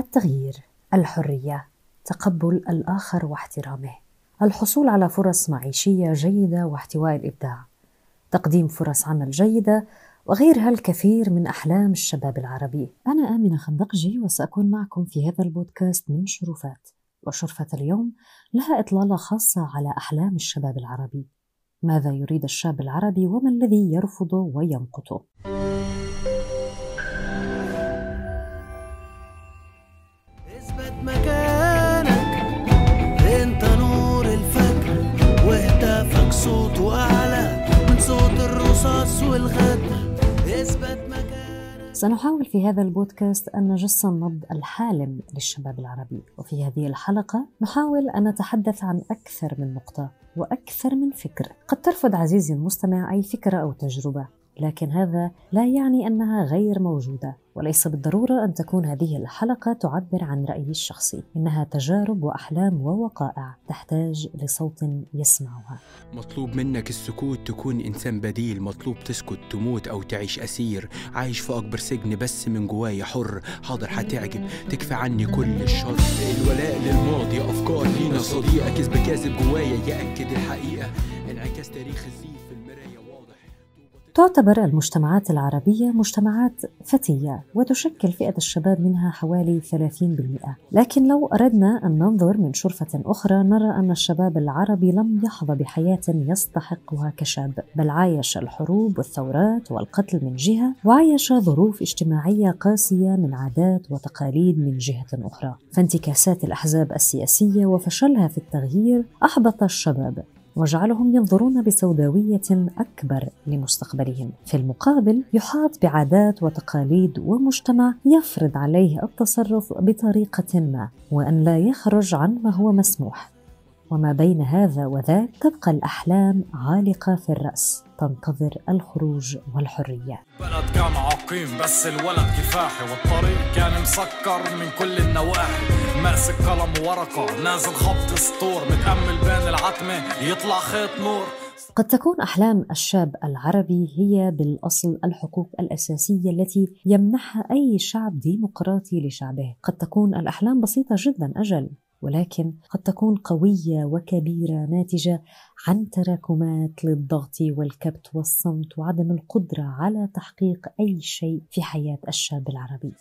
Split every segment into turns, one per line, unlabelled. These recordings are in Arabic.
التغيير الحرية تقبل الآخر واحترامه الحصول على فرص معيشية جيدة واحتواء الإبداع تقديم فرص عمل جيدة وغيرها الكثير من أحلام الشباب العربي. أنا آمنة خندقجي وسأكون معكم في هذا البودكاست من شرفات. وشرفة اليوم لها إطلالة خاصة على أحلام الشباب العربي. ماذا يريد الشاب العربي وما الذي يرفضه ويمقته
الرصاص والغدر اثبت مكانك
سنحاول في هذا البودكاست أن نجس النبض الحالم للشباب العربي. وفي هذه الحلقة نحاول أن نتحدث عن أكثر من نقطة وأكثر من فكر. قد ترفض عزيزي المستمع أي فكرة أو تجربة. لكن هذا لا يعني أنها غير موجودة وليس بالضرورة أن تكون هذه الحلقة تعبر عن رأيي الشخصي. إنها تجارب وأحلام ووقائع تحتاج لصوت يسمعها.
مطلوب منك السكوت تكون إنسان بديل مطلوب تسكت تموت أو تعيش أسير. عايش في أكبر سجن بس من جوايا حر. حاضر هتعجب تكفي عني كل الشر. الولاء للماضي أفكار لينا صديقة. كذب كاذب جوايا يأكد الحقيقة. انعكاس تاريخ الزيف.
تعتبر المجتمعات العربية مجتمعات فتية وتشكل فئة الشباب منها حوالي 30% لكن لو أردنا أن ننظر من شرفة أخرى نرى أن الشباب العربي لم يحظى بحياة يستحقها كشاب بل عايش الحروب والثورات والقتل من جهة وعايش ظروف اجتماعية قاسية من عادات وتقاليد من جهة أخرى. فانتكاسات الأحزاب السياسية وفشلها في التغيير أحبط الشباب. وجعلهم ينظرون بسوداوية أكبر لمستقبلهم. في المقابل يحاط بعادات وتقاليد ومجتمع يفرض عليه التصرف بطريقة ما وأن لا يخرج عن ما هو مسموح. وما بين هذا وذاك تبقى الأحلام عالقة في الرأس تنتظر الخروج والحرية.
بلد كان عقيم بس الولد كفاحي والطريق كان مسكر من كل النواحي. ماسك قلم وورقة نازل خبط سطور متأمل بين العتمة يطلع خيط نور.
قد تكون أحلام الشاب العربي هي بالأصل الحقوق الأساسية التي يمنحها أي شعب ديمقراطي لشعبه. قد تكون الأحلام بسيطة جدا أجل. ولكن قد تكون قوية وكبيرة ناتجة عن تراكمات للضغط والكبت والصمت وعدم القدرة على تحقيق أي شيء في حياة الشاب العربي.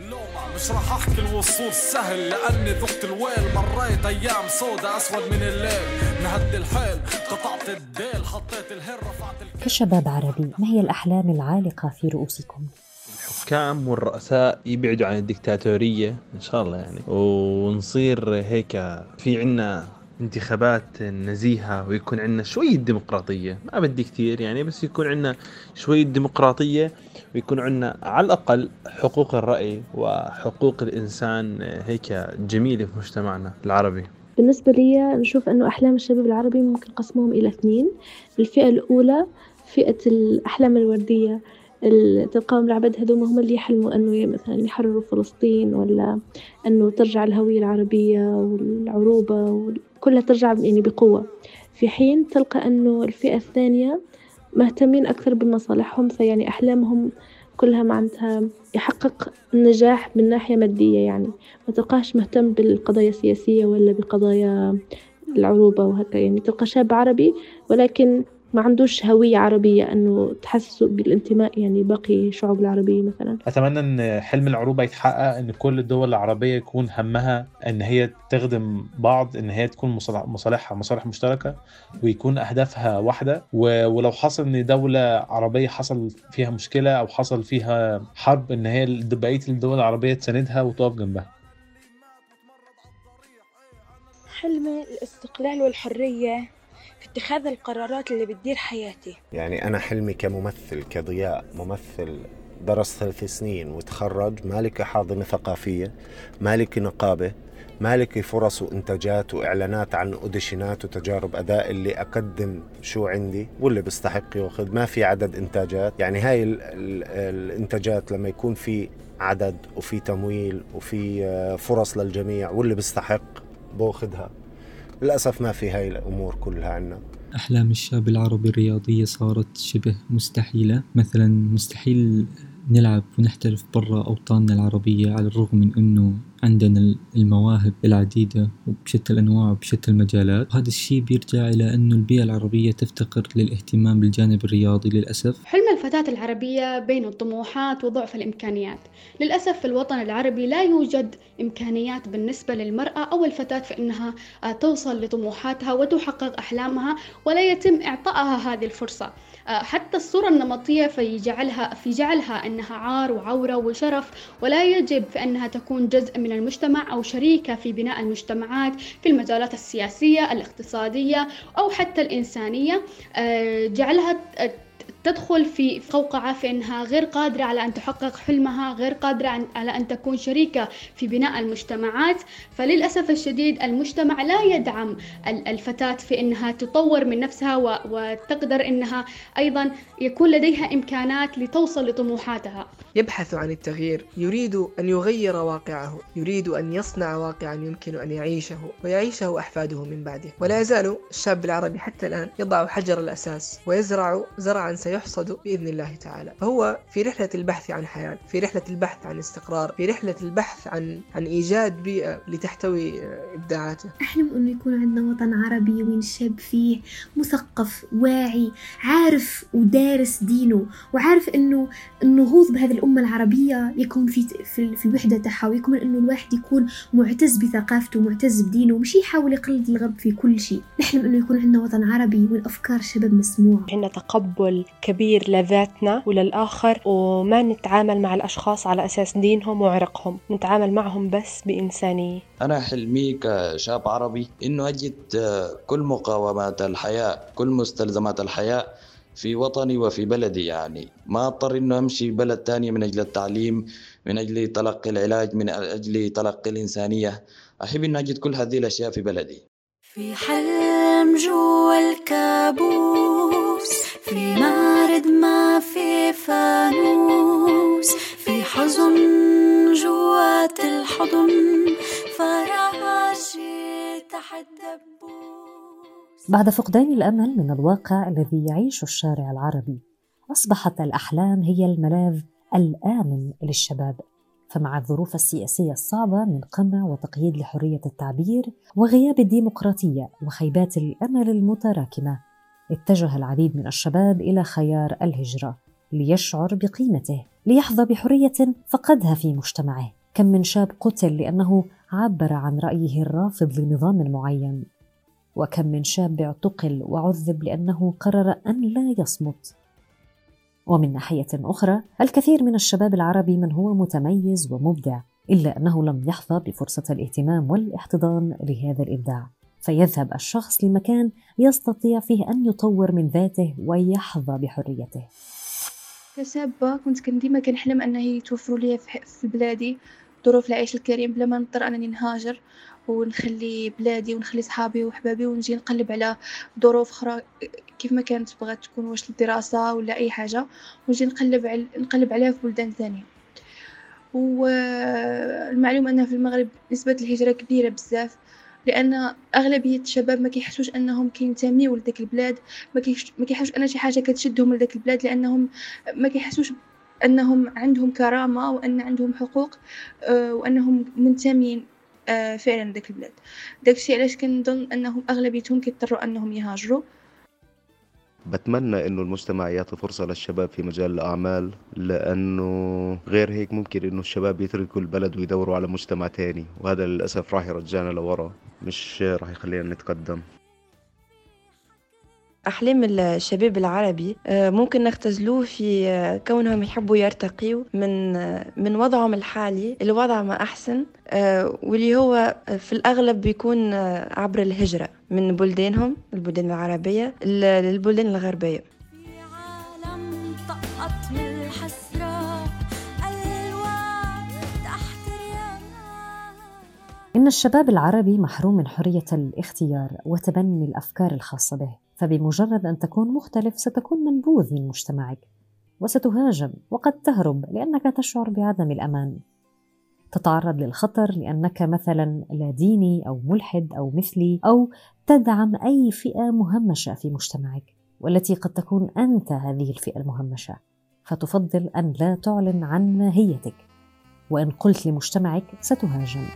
لوما مش راح أحكي الوصول سهل لأني ذقت الويل مريت أيام سودا أسود من الليل. نهد الحيل قطعت الديل حطيت الهيل رفعت الكيل.
كشباب عربي ما هي الأحلام العالقة في رؤوسكم؟
الحكام والرؤساء يبعدوا عن الدكتاتورية؟ إن شاء الله يعني. ونصير هيك في عنا انتخابات نزيهة ويكون عنا شوية ديمقراطية. ما بدي كثير يعني بس يكون عنا شوية ديمقراطية ويكون عنا على الأقل حقوق الرأي وحقوق الإنسان هيك جميلة في مجتمعنا العربي.
بالنسبة لي نشوف أنه أحلام الشباب العربي ممكن قسمهم إلى اثنين. الفئة الأولى فئة الأحلام الوردية. تلقاهم العبد هذوما هم اللي يحلموا أنه مثلا يحرروا فلسطين ولا أنه ترجع الهوية العربية والعروبة وال- كلها ترجع يعني بقوة. في حين تلقى أنه الفئة الثانية مهتمين أكثر بمصالحهم فيعني أحلامهم كلها معناتها يحقق النجاح من ناحية مادية يعني. ما تلقاش مهتم بالقضايا السياسية ولا بقضايا العروبة وهكا يعني تلقى شاب عربي ولكن ما عندوش هوية عربية أنه تحسسه بالانتماء يعني باقي الشعوب العربية مثلا.
أتمنى إن حلم العروبة يتحقق إن كل الدول العربية يكون همها إن هي تخدم بعض إن هي تكون مصالح- مصالحها مصالح مشتركة ويكون أهدافها واحدة. و- ولو حصل إن دولة عربية حصل فيها مشكلة أو حصل فيها حرب إن هي بقية الدول العربية تساندها وتقف جنبها.
حلمي الاستقلال والحرية في اتخاذ القرارات اللي بتدير حياتي.
يعني أنا حلمي كممثل كضياء ممثل درس ثلاث سنين وتخرج مالك حاضنة ثقافية مالك نقابة مالك فرص وإنتاجات وإعلانات عن أوديشنات وتجارب أداء اللي أقدم شو عندي واللي بيستحق ياخذ. ما في عدد إنتاجات. يعني هاي ال ال الإنتاجات لما يكون في عدد وفي تمويل وفي آه، فرص للجميع واللي بيستحق بأخذها. للأسف ما في هاي الأمور كلها عنا.
أحلام الشاب العربي الرياضية صارت شبه مستحيلة. مثلا مستحيل نلعب ونحترف برا أوطاننا العربية على الرغم من أنه عندنا المواهب العديدة وبشتى الأنواع وبشتى المجالات. وهذا الشي بيرجع إلى أنه البيئة العربية تفتقر للاهتمام بالجانب الرياضي للأسف.
حلم الفتاة العربية بين الطموحات وضعف الإمكانيات. للأسف في الوطن العربي لا يوجد إمكانيات بالنسبة للمرأة أو الفتاة في أنها توصل لطموحاتها وتحقق أحلامها ولا يتم إعطائها هذه الفرصة. حتى الصورة النمطية في جعلها في جعلها أنها عار وعورة وشرف ولا يجب في أنها تكون جزء من المجتمع أو شريكة في بناء المجتمعات في المجالات السياسية الاقتصادية أو حتى الإنسانية. جعلها تدخل في قوقعة في أنها غير قادرة على أن تحقق حلمها غير قادرة على أن تكون شريكة في بناء المجتمعات. فللأسف الشديد المجتمع لا يدعم الفتاة في أنها تطور من نفسها وتقدر أنها أيضا يكون لديها إمكانات لتوصل لطموحاتها.
يبحث عن التغيير يريد أن يغير واقعه يريد أن يصنع واقعا يمكن أن يعيشه ويعيشه أحفاده من بعده. ولا يزال الشاب العربي حتى الآن يضع حجر الأساس ويزرع زرعا سيحصد بإذن الله تعالى. فهو في رحلة البحث عن حياة في رحلة البحث عن استقرار في رحلة البحث عن عن إيجاد بيئة لتحتوي إبداعاته.
أحلم أنه يكون عندنا وطن عربي وين الشاب فيه مثقف واعي عارف ودارس دينه وعارف أنه النهوض بهذه الأمة العربية يكون في في, في الوحدة تاعها ويكون أنه الواحد يكون معتز بثقافته ومعتز بدينه مش يحاول يقلد الغرب في كل شيء. نحلم أنه يكون عندنا وطن عربي والأفكار الشباب مسموعة
عندنا تقبل كبير لذاتنا وللآخر وما نتعامل مع الأشخاص على أساس دينهم وعرقهم نتعامل معهم بس بإنسانية.
أنا حلمي كشاب عربي إنه أجد كل مقاومات الحياة كل مستلزمات الحياة في وطني وفي بلدي يعني. ما أضطر إنه أمشي بلد تانية من أجل التعليم من أجل تلقي العلاج من أجل تلقي الإنسانية. أحب إنه أجد كل هذه الأشياء في بلدي.
في حلم جوا الكابوس الحضن فراشي تحت دبوس
بعد فقدان الأمل من الواقع الذي يعيشه الشارع العربي أصبحت الأحلام هي الملاذ الآمن للشباب. فمع الظروف السياسية الصعبة من قمع وتقييد لحرية التعبير وغياب الديمقراطية وخيبات الأمل المتراكمة اتجه العديد من الشباب إلى خيار الهجرة ليشعر بقيمته ليحظى بحرية فقدها في مجتمعه. كم من شاب قتل لأنه عبر عن رأيه الرافض لنظام معين. وكم من شاب اعتقل وعذب لأنه قرر أن لا يصمت. ومن ناحية أخرى الكثير من الشباب العربي من هو متميز ومبدع إلا أنه لم يحظى بفرصة الاهتمام والاحتضان لهذا الإبداع. فيذهب الشخص لمكان يستطيع فيه أن يطور من ذاته ويحظى بحريته.
كشابة كنت كان ديما كنحلم أنه يتوفروا لي في بلادي. ظروف العيش الكريم بلا ما نضطر أنني نهاجر ونخلي بلادي ونخلي صحابي وحبابي ونجي نقلب على ظروف أخرى كيف ما كانت بغات تكون واش الدراسة ولا أي حاجة ونجي نقلب على نقلب عليها في بلدان ثانية. والمعلوم أن في المغرب نسبة الهجرة كبيرة بزاف لأن أغلبية الشباب ما كيحسوش أنهم كينتميو لديك البلاد ما كيحسوش أن شي حاجة كتشدهم لديك البلاد لأنهم ما كيحسوش أنهم عندهم كرامة وأن عندهم حقوق وأنهم منتمين فعلا لديك البلاد. داكشي علاش كنظن أنهم أغلبيتهم كيضطروا أنهم يهاجروا.
بتمنى إنه المجتمع يعطي فرصة للشباب في مجال الأعمال لأنه غير هيك ممكن إنه الشباب يتركوا البلد ويدوروا على مجتمع تاني وهذا للأسف راح يرجعنا لورا مش راح يخلينا نتقدم.
أحلام الشباب العربي ممكن نختزلوه في كونهم يحبوا يرتقيوا من من وضعهم الحالي لوضع ما أحسن واللي هو في الأغلب بيكون عبر الهجرة من بلدانهم البلدان العربية للبلدان الغربية.
إن الشباب العربي محروم من حرية الاختيار وتبني الأفكار الخاصة به. فبمجرد أن تكون مختلف ستكون منبوذ من مجتمعك وستهاجم وقد تهرب لأنك تشعر بعدم الأمان. تتعرض للخطر لأنك مثلا لا ديني أو ملحد أو مثلي أو تدعم أي فئة مهمشة في مجتمعك والتي قد تكون أنت هذه الفئة المهمشة. فتفضل أن لا تعلن عن ماهيتك وإن قلت لمجتمعك ستهاجم.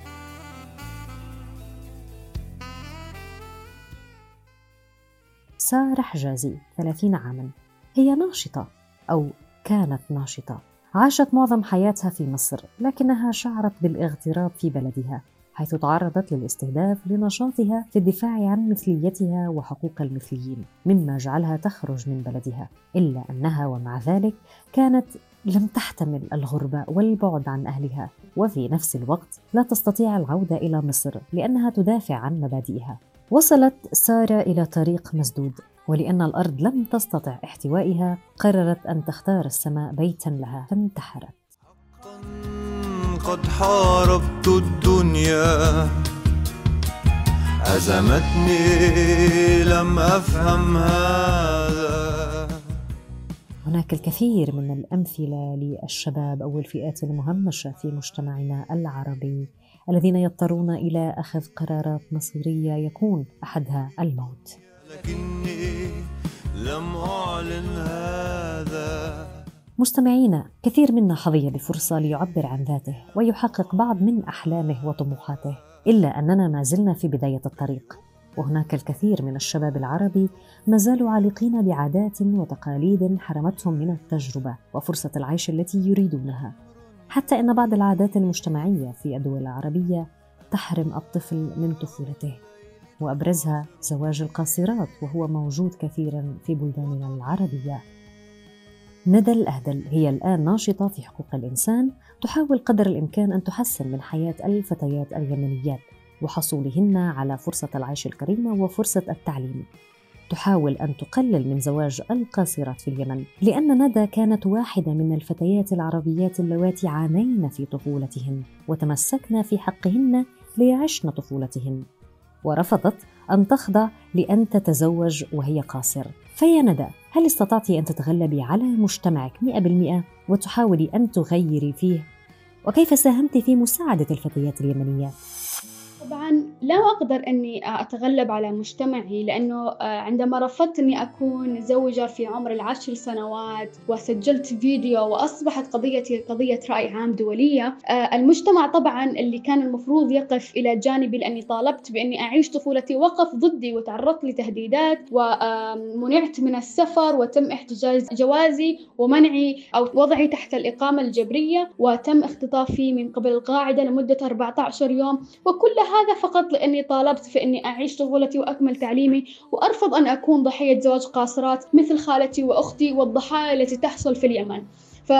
سارة حجازي 30 عاما. هي ناشطة أو كانت ناشطة. عاشت معظم حياتها في مصر لكنها شعرت بالاغتراب في بلدها حيث تعرضت للاستهداف لنشاطها في الدفاع عن مثليتها وحقوق المثليين مما جعلها تخرج من بلدها. إلا أنها ومع ذلك كانت لم تحتمل الغربه والبعد عن أهلها وفي نفس الوقت لا تستطيع العودة إلى مصر لأنها تدافع عن مبادئها. وصلت سارة إلى طريق مسدود ولأن الأرض لم تستطع احتوائها قررت أن تختار السماء بيتا لها فانتحرت.
قد حاربت الدنيا. أزمتني لم أفهم هذا.
هناك الكثير من الأمثلة للشباب أو الفئات المهمشة في مجتمعنا العربي. الذين يضطرون إلى أخذ قرارات مصيرية يكون أحدها الموت.
لكني لم أعلن هذا.
مستمعينا كثير منا حظي بفرصة ليعبر عن ذاته ويحقق بعض من أحلامه وطموحاته إلا أننا ما زلنا في بداية الطريق. وهناك الكثير من الشباب العربي ما زالوا عالقين بعادات وتقاليد حرمتهم من التجربة وفرصة العيش التي يريدونها. حتى إن بعض العادات المجتمعية في الدول العربية تحرم الطفل من طفولته وأبرزها زواج القاصرات وهو موجود كثيرا في بلداننا العربية. ندى الأهدل هي الآن ناشطة في حقوق الإنسان تحاول قدر الإمكان أن تحسن من حياة الفتيات اليمنيات وحصولهن على فرصة العيش الكريمة وفرصة التعليم. تحاول أن تقلل من زواج القاصرات في اليمن لأن ندى كانت واحدة من الفتيات العربيات اللواتي عانين في طفولتهن وتمسكن في حقهن ليعشن طفولتهن ورفضت أن تخضع لأن تتزوج وهي قاصر فيا ندى هل استطعت أن تتغلبي على مجتمعك 100% وتحاولي أن تغيري فيه؟ وكيف ساهمت في مساعدة الفتيات اليمنيات؟
طبعا لا أقدر أني أتغلب على مجتمعي لأنه عندما رفضت أني أكون زوجة في عمر العشر سنوات وسجلت فيديو وأصبحت قضيتي قضية رأي عام دولية المجتمع طبعا اللي كان المفروض يقف إلى جانبي لأني طالبت بأني أعيش طفولتي وقف ضدي وتعرضت لتهديدات ومنعت من السفر وتم احتجاز جوازي ومنعي أو وضعي تحت الإقامة الجبرية وتم اختطافي من قبل القاعدة لمدة 14 يوم. وكل هذا فقط لأني طالبت في أني أعيش طفولتي وأكمل تعليمي وأرفض أن أكون ضحية زواج قاصرات مثل خالتي وأختي والضحايا التي تحصل في اليمن. ف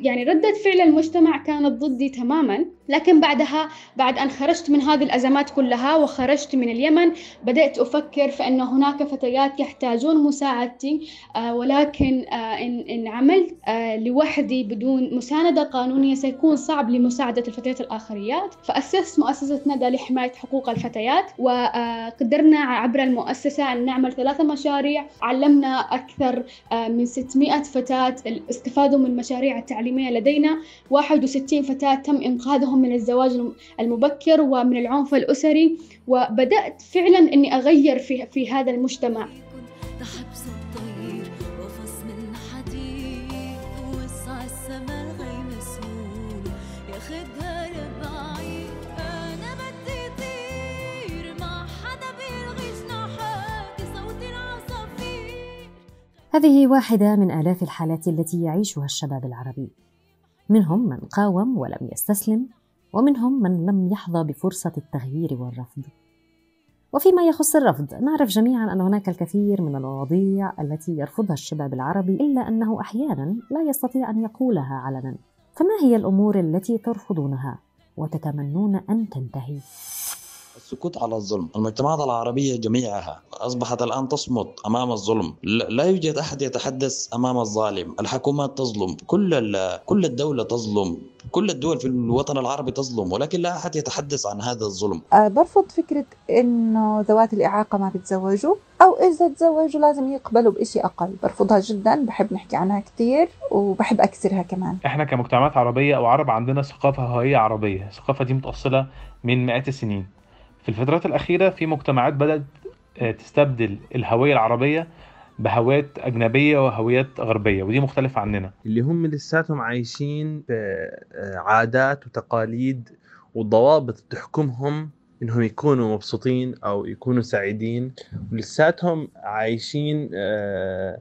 يعني ردة فعل المجتمع كانت ضدي تماما لكن بعدها بعد أن خرجت من هذه الأزمات كلها وخرجت من اليمن بدأت أفكر في أن هناك فتيات يحتاجون مساعدتي ولكن إن, إن عملت لوحدي بدون مساندة قانونية سيكون صعب لمساعدة الفتيات الآخريات. فأسست مؤسسة ندى لحماية حقوق الفتيات وقدرنا عبر المؤسسة أن نعمل ثلاثة مشاريع. علمنا أكثر من 600 فتاة استفادوا من المشاريع التعليمية لدينا. 61 فتاة تم إنقاذهم من الزواج المبكر ومن العنف الأسري. وبدأت فعلا أني أغير في, في هذا المجتمع.
هذه واحدة من آلاف الحالات التي يعيشها الشباب العربي. منهم من قاوم ولم يستسلم ومنهم من لم يحظى بفرصة التغيير والرفض. وفيما يخص الرفض نعرف جميعا أن هناك الكثير من المواضيع التي يرفضها الشباب العربي إلا أنه أحيانا لا يستطيع أن يقولها علنا. فما هي الأمور التي ترفضونها وتتمنون أن تنتهي؟
السكوت على الظلم. المجتمعات العربية جميعها أصبحت الآن تصمت أمام الظلم. لا يوجد أحد يتحدث أمام الظالم. الحكومات تظلم. كل, كل الدولة تظلم. كل الدول في الوطن العربي تظلم. ولكن لا أحد يتحدث عن هذا الظلم.
أه برفض فكرة إنه ذوات الإعاقة ما بيتزوجوا أو إذا تزوجوا لازم يقبلوا بإشي أقل. برفضها جدا. بحب نحكي عنها كتير وبحب أكسرها كمان.
إحنا كمجتمعات عربية أو عرب عندنا ثقافة هوية عربية. الثقافة دي متأصلة من مئات السنين. في الفترات الأخيرة في مجتمعات بدأت تستبدل الهوية العربية بهويات أجنبية وهويات غربية ودي مختلفة عننا.
اللي هم لساتهم عايشين آه، عادات وتقاليد وضوابط تحكمهم إنهم يكونوا مبسوطين أو يكونوا سعيدين. ولساتهم عايشين آه،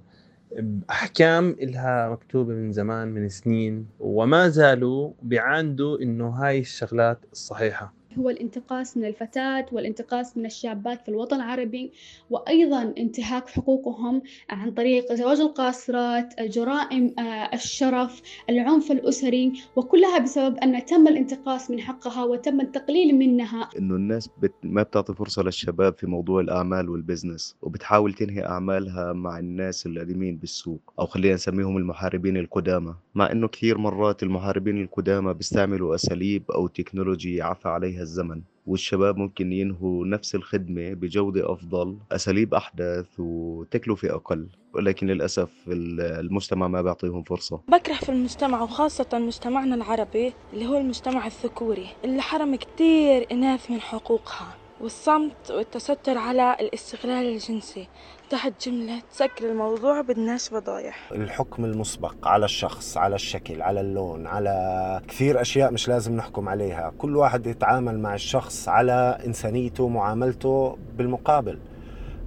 بأحكام إلها مكتوبة من زمان من سنين وما زالوا بيعاندوا إنه هاي الشغلات الصحيحة.
هو الانتقاص من الفتاة والانتقاص من الشابات في الوطن العربي وأيضا انتهاك حقوقهم عن طريق زواج القاصرات جرائم آه، الشرف العنف الأسري وكلها بسبب أن تم الانتقاص من حقها وتم التقليل منها.
إنه الناس بت... ما بتعطي فرصة للشباب في موضوع الأعمال وال business وبتحاول تنهي أعمالها مع الناس القديمين بالسوق أو خلينا نسميهم المحاربين القدامى. مع إنه كثير مرات المحاربين القدامى بيستعملوا أساليب أو technology عفى عليها الزمن والشباب ممكن ينهوا نفس الخدمة بجودة أفضل أساليب أحدث وتكلفة أقل ولكن للأسف ال- المجتمع ما بيعطيهم فرصة.
بكره في المجتمع وخاصة مجتمعنا العربي اللي هو المجتمع الذكوري اللي حرم كتير إناث من حقوقها. والصمت والتستر على الاستغلال الجنسي. تحت جملة سكر الموضوع بدناش فضايح
الحكم المسبق على الشخص على الشكل على اللون على كثير أشياء مش لازم نحكم عليها. كل واحد يتعامل مع الشخص على إنسانيته معاملته بالمقابل.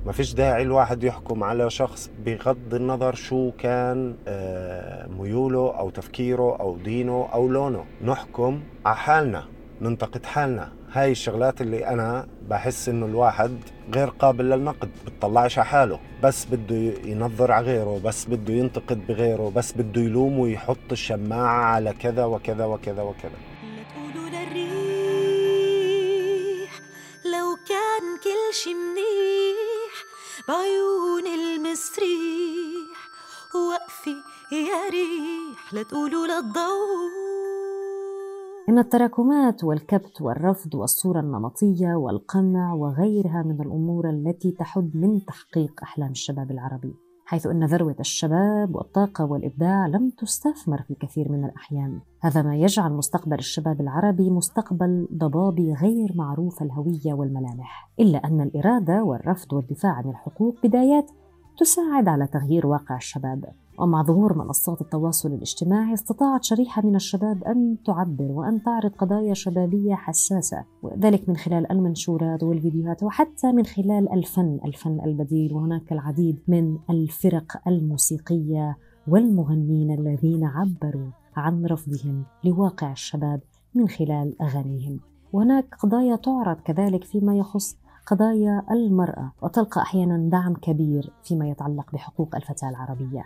ما فيش داعي الواحد يحكم على شخص بغض النظر شو كان آه، ميوله أو تفكيره أو دينه أو لونه. نحكم على حالنا. ننتقد حالنا. هاي الشغلات اللي أنا بحس إنه الواحد غير قابل للنقد بتطلعش على حاله. بس بده ينظر على غيره بس بده ينتقد بغيره بس بده يلوم ويحط الشماعة على كذا وكذا وكذا وكذا.
قولوا للريح لو كان كل شي منيح بعيون المسريح. وقفي يا ريح. لا تقولوا للضوء
إن التراكمات والكبت والرفض والصورة النمطية والقمع وغيرها من الأمور التي تحد من تحقيق أحلام الشباب العربي حيث أن ذروة الشباب والطاقة والإبداع لم تستثمر في كثير من الأحيان. هذا ما يجعل مستقبل الشباب العربي مستقبل ضبابي غير معروف الهوية والملامح إلا أن الإرادة والرفض والدفاع عن الحقوق بدايات تساعد على تغيير واقع الشباب. ومع ظهور منصات التواصل الاجتماعي استطاعت شريحة من الشباب أن تعبر وأن تعرض قضايا شبابية حساسة وذلك من خلال المنشورات والفيديوهات وحتى من خلال الفن الفن البديل. وهناك العديد من الفرق الموسيقية والمغنين الذين عبروا عن رفضهم لواقع الشباب من خلال أغانيهم. وهناك قضايا تعرض كذلك فيما يخص قضايا المرأة وتلقى أحيانا دعم كبير فيما يتعلق بحقوق الفتاة العربية.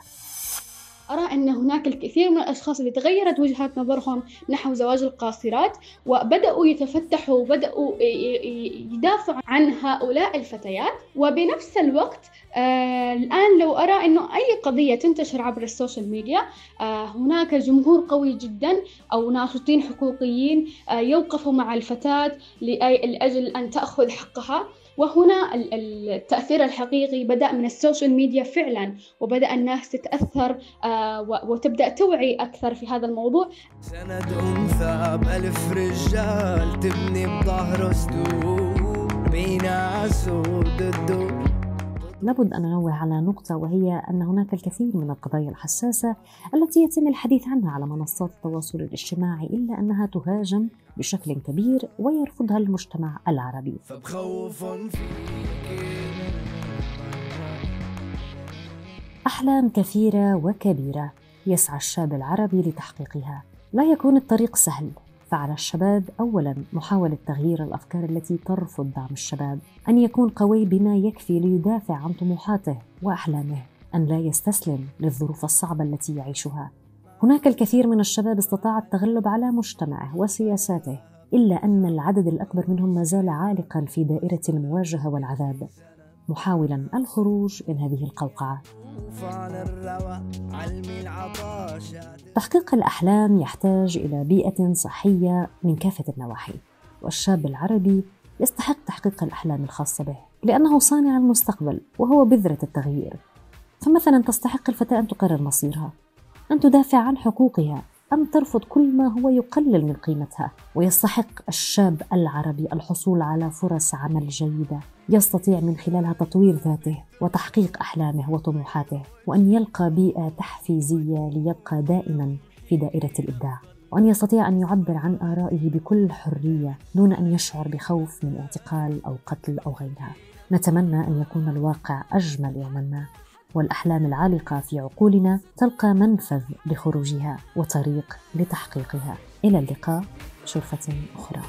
أرى أن هناك الكثير من الأشخاص اللي تغيرت وجهات نظرهم نحو زواج القاصرات وبدأوا يتفتحوا وبدأوا يدافعوا عن هؤلاء الفتيات. وبنفس الوقت آه الآن لو أرى أنه أي قضية تنتشر عبر ال social media آه هناك جمهور قوي جدا أو ناشطين حقوقيين آه يوقفوا مع الفتاة لأجل أن تأخذ حقها. وهنا ال- ال- التأثير الحقيقي بدأ من ال social media فعلا وبدأ الناس تتأثر آه، وتبدأ توعي أكثر في هذا الموضوع.
سند أنثى بألف رجال تبني بظهره سدود بينا أسود الدور
لابد أن ننوه على نقطة وهي أن هناك الكثير من القضايا الحساسة التي يتم الحديث عنها على منصات التواصل الاجتماعي إلا أنها تهاجم بشكل كبير ويرفضها المجتمع العربي.
فبخوف
أحلام كثيرة وكبيرة يسعى الشاب العربي لتحقيقها. لا يكون الطريق سهل. فعلى الشباب اولا محاولة تغيير الأفكار التي ترفض دعم الشباب أن يكون قوي بما يكفي ليدافع عن طموحاته وأحلامه أن لا يستسلم للظروف الصعبة التي يعيشها. هناك الكثير من الشباب استطاع التغلب على مجتمعه وسياساته إلا أن العدد الأكبر منهم ما زال عالقا في دائرة المواجهة والعذاب. محاولا الخروج من هذه
القوقعة.
تحقيق الأحلام يحتاج إلى بيئة صحية من كافة النواحي والشاب العربي يستحق تحقيق الأحلام الخاصة به لأنه صانع المستقبل وهو بذرة التغيير. فمثلا تستحق الفتاة أن تقرر مصيرها أن تدافع عن حقوقها أم ترفض كل ما هو يقلل من قيمتها؟ ويستحق الشاب العربي الحصول على فرص عمل جيدة يستطيع من خلالها تطوير ذاته وتحقيق أحلامه وطموحاته وأن يلقى بيئة تحفيزية ليبقى دائما في دائرة الإبداع وأن يستطيع أن يعبر عن آرائه بكل حرية دون أن يشعر بخوف من اعتقال أو قتل أو غيرها. نتمنى أن يكون الواقع أجمل يوما ما. والأحلام العالقة في عقولنا تلقى منفذ لخروجها وطريق لتحقيقها. إلى اللقاء شرفة أخرى.